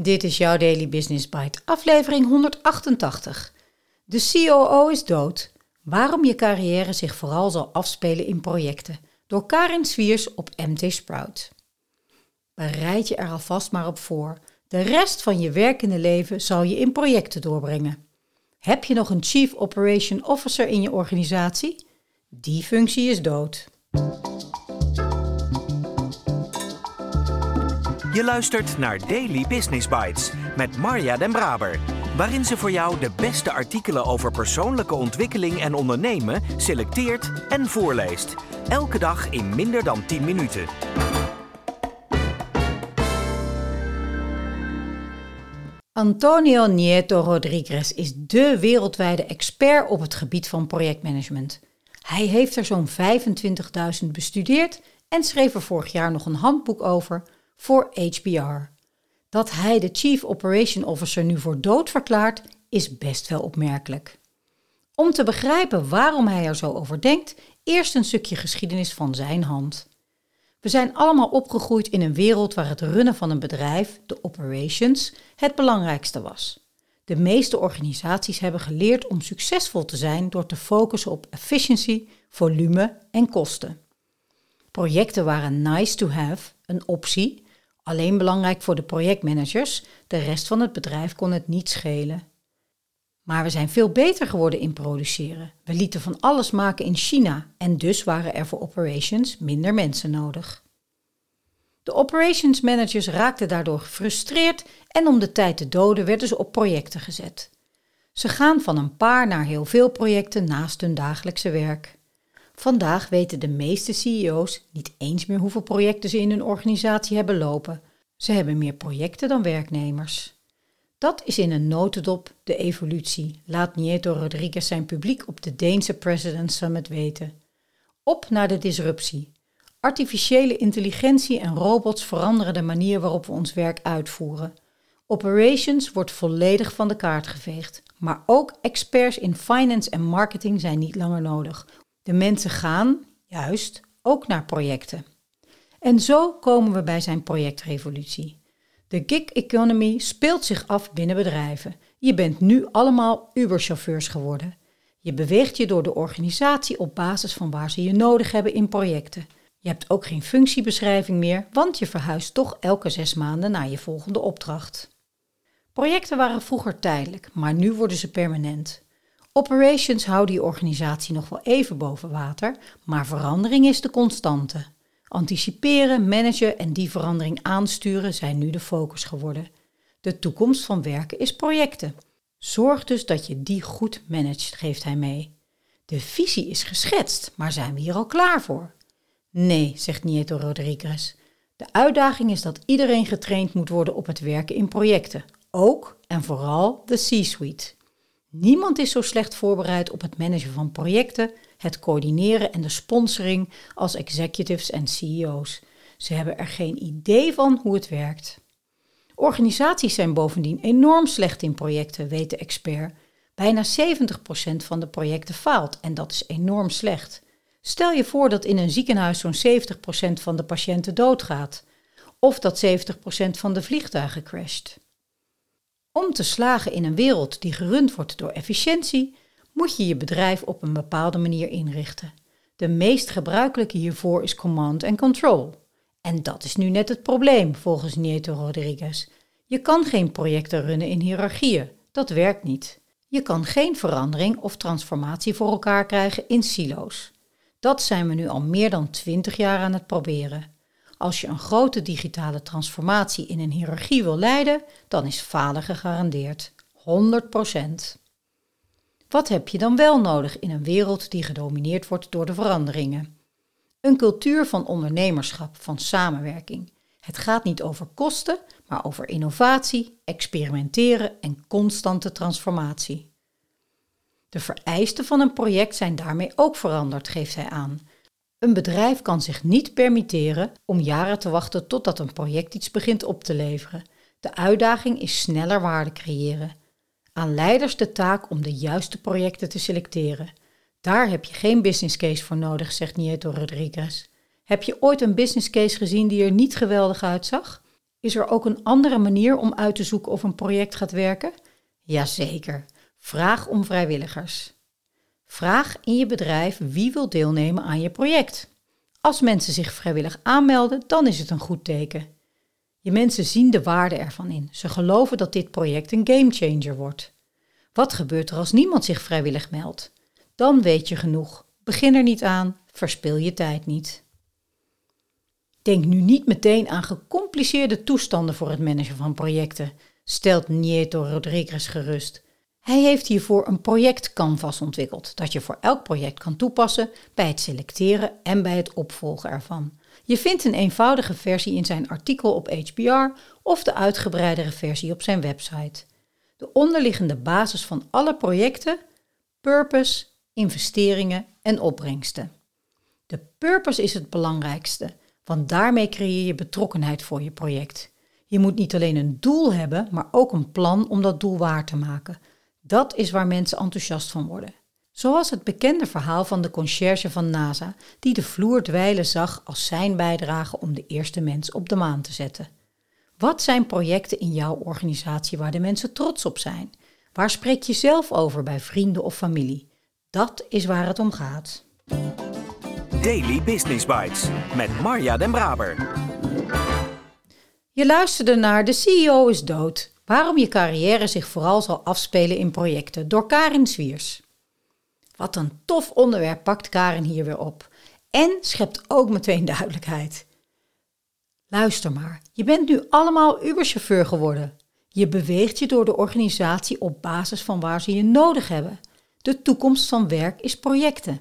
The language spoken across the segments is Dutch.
Dit is jouw Daily Business Bite, aflevering 188. De COO is dood. Waarom je carrière zich vooral zal afspelen in projecten. Door Karin Swiers op MT Sprout. Bereid je er alvast maar op voor. De rest van je werkende leven zal je in projecten doorbrengen. Heb je nog een Chief Operation Officer in je organisatie? Die functie is dood. Je luistert naar Daily Business Bites met Marja Den Braber, waarin ze voor jou de beste artikelen over persoonlijke ontwikkeling en ondernemen selecteert en voorleest. Elke dag in minder dan 10 minuten. Antonio Nieto Rodriguez is dé wereldwijde expert op het gebied van projectmanagement. Hij heeft er zo'n 25.000 bestudeerd en schreef er vorig jaar nog een handboek over voor HBR. Dat hij de Chief Operation Officer nu voor dood verklaart, is best wel opmerkelijk. Om te begrijpen waarom hij er zo over denkt, eerst een stukje geschiedenis van zijn hand. We zijn allemaal opgegroeid in een wereld waar het runnen van een bedrijf, de operations, het belangrijkste was. De meeste organisaties hebben geleerd om succesvol te zijn door te focussen op efficiëntie, volume en kosten. Projecten waren nice to have, een optie, alleen belangrijk voor de projectmanagers, de rest van het bedrijf kon het niet schelen. Maar we zijn veel beter geworden in produceren. We lieten van alles maken in China en dus waren er voor operations minder mensen nodig. De operations managers raakten daardoor gefrustreerd en om de tijd te doden werden ze op projecten gezet. Ze gaan van een paar naar heel veel projecten naast hun dagelijkse werk. Vandaag weten de meeste CEO's niet eens meer hoeveel projecten ze in hun organisatie hebben lopen. Ze hebben meer projecten dan werknemers. Dat is in een notendop de evolutie, laat Nieto Rodriguez zijn publiek op de Deense President Summit weten. Op naar de disruptie. Artificiële intelligentie en robots veranderen de manier waarop we ons werk uitvoeren. Operations wordt volledig van de kaart geveegd, maar ook experts in finance en marketing zijn niet langer nodig de mensen gaan, juist, ook naar projecten. En zo komen we bij zijn projectrevolutie. De gig economy speelt zich af binnen bedrijven. Je bent nu allemaal Uber-chauffeurs geworden. Je beweegt je door de organisatie op basis van waar ze je nodig hebben in projecten. Je hebt ook geen functiebeschrijving meer, want je verhuist toch elke zes maanden naar je volgende opdracht. Projecten waren vroeger tijdelijk, maar nu worden ze permanent. Operations houden die organisatie nog wel even boven water, maar verandering is de constante. Anticiperen, managen en die verandering aansturen zijn nu de focus geworden. De toekomst van werken is projecten. Zorg dus dat je die goed managt, geeft hij mee. De visie is geschetst, maar zijn we hier al klaar voor? Nee, zegt Nieto Rodriguez. De uitdaging is dat iedereen getraind moet worden op het werken in projecten, ook en vooral de C-suite. Niemand is zo slecht voorbereid op het managen van projecten, het coördineren en de sponsoring als executives en CEO's. Ze hebben er geen idee van hoe het werkt. Organisaties zijn bovendien enorm slecht in projecten, weet de expert. Bijna 70% van de projecten faalt en dat is enorm slecht. Stel je voor dat in een ziekenhuis zo'n 70% van de patiënten doodgaat, of dat 70% van de vliegtuigen crasht. Om te slagen in een wereld die gerund wordt door efficiëntie, moet je je bedrijf op een bepaalde manier inrichten. De meest gebruikelijke hiervoor is command and control. En dat is nu net het probleem, volgens Nieto Rodriguez. Je kan geen projecten runnen in hiërarchieën. Dat werkt niet. Je kan geen verandering of transformatie voor elkaar krijgen in silo's. Dat zijn we nu al meer dan twintig jaar aan het proberen. Als je een grote digitale transformatie in een hiërarchie wil leiden, dan is falen gegarandeerd. 100%. Wat heb je dan wel nodig in een wereld die gedomineerd wordt door de veranderingen? Een cultuur van ondernemerschap, van samenwerking. Het gaat niet over kosten, maar over innovatie, experimenteren en constante transformatie. De vereisten van een project zijn daarmee ook veranderd, geeft hij aan. Een bedrijf kan zich niet permitteren om jaren te wachten totdat een project iets begint op te leveren. De uitdaging is sneller waarde creëren. Aan leiders de taak om de juiste projecten te selecteren. Daar heb je geen business case voor nodig, zegt Nieto Rodriguez. Heb je ooit een business case gezien die er niet geweldig uitzag? Is er ook een andere manier om uit te zoeken of een project gaat werken? Jazeker. Vraag om vrijwilligers. Vraag in je bedrijf wie wil deelnemen aan je project. Als mensen zich vrijwillig aanmelden, dan is het een goed teken. Je mensen zien de waarde ervan in. Ze geloven dat dit project een gamechanger wordt. Wat gebeurt er als niemand zich vrijwillig meldt? Dan weet je genoeg. Begin er niet aan, verspil je tijd niet. Denk nu niet meteen aan gecompliceerde toestanden voor het managen van projecten, stelt Nieto Rodriguez gerust. Hij heeft hiervoor een projectcanvas ontwikkeld dat je voor elk project kan toepassen bij het selecteren en bij het opvolgen ervan. Je vindt een eenvoudige versie in zijn artikel op HBR of de uitgebreidere versie op zijn website. De onderliggende basis van alle projecten: purpose, investeringen en opbrengsten. De purpose is het belangrijkste, want daarmee creëer je betrokkenheid voor je project. Je moet niet alleen een doel hebben, maar ook een plan om dat doel waar te maken. Dat is waar mensen enthousiast van worden. Zoals het bekende verhaal van de conciërge van NASA, die de vloer dweilen zag als zijn bijdrage om de eerste mens op de maan te zetten. Wat zijn projecten in jouw organisatie waar de mensen trots op zijn? Waar spreek je zelf over bij vrienden of familie? Dat is waar het om gaat. Daily Business Bites met Marja Den Braber. Je luisterde naar De CEO is dood. Waarom je carrière zich vooral zal afspelen in projecten door Karin Zwiers. Wat een tof onderwerp pakt Karin hier weer op. En schept ook meteen duidelijkheid. Luister maar, je bent nu allemaal Uberchauffeur geworden. Je beweegt je door de organisatie op basis van waar ze je nodig hebben. De toekomst van werk is projecten.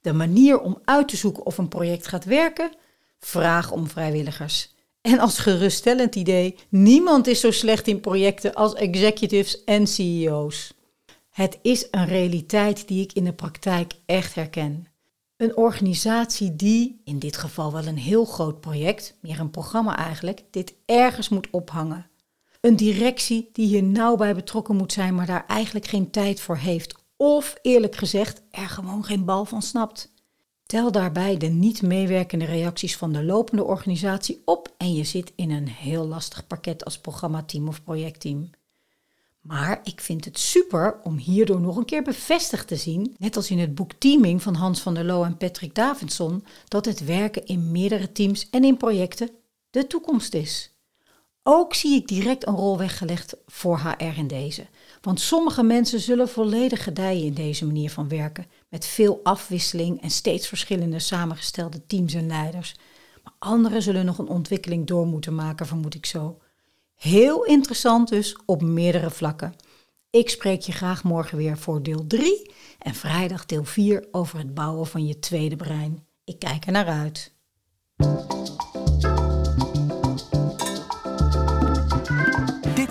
De manier om uit te zoeken of een project gaat werken? Vraag om vrijwilligers. En als geruststellend idee, niemand is zo slecht in projecten als executives en CEO's. Het is een realiteit die ik in de praktijk echt herken. Een organisatie die, in dit geval wel een heel groot project, meer een programma eigenlijk, dit ergens moet ophangen. Een directie die hier nauw bij betrokken moet zijn, maar daar eigenlijk geen tijd voor heeft. Of eerlijk gezegd, er gewoon geen bal van snapt. Tel daarbij de niet meewerkende reacties van de lopende organisatie op en je zit in een heel lastig pakket als programmateam of projectteam. Maar ik vind het super om hierdoor nog een keer bevestigd te zien, net als in het boek Teaming van Hans van der Loo en Patrick Davidson, dat het werken in meerdere teams en in projecten de toekomst is. Ook zie ik direct een rol weggelegd voor HR in deze. Want sommige mensen zullen volledig gedijen in deze manier van werken, met veel afwisseling en steeds verschillende samengestelde teams en leiders. Maar anderen zullen nog een ontwikkeling door moeten maken, vermoed ik zo. Heel interessant dus op meerdere vlakken. Ik spreek je graag morgen weer voor deel 3 en vrijdag deel 4 over het bouwen van je tweede brein. Ik kijk er naar uit.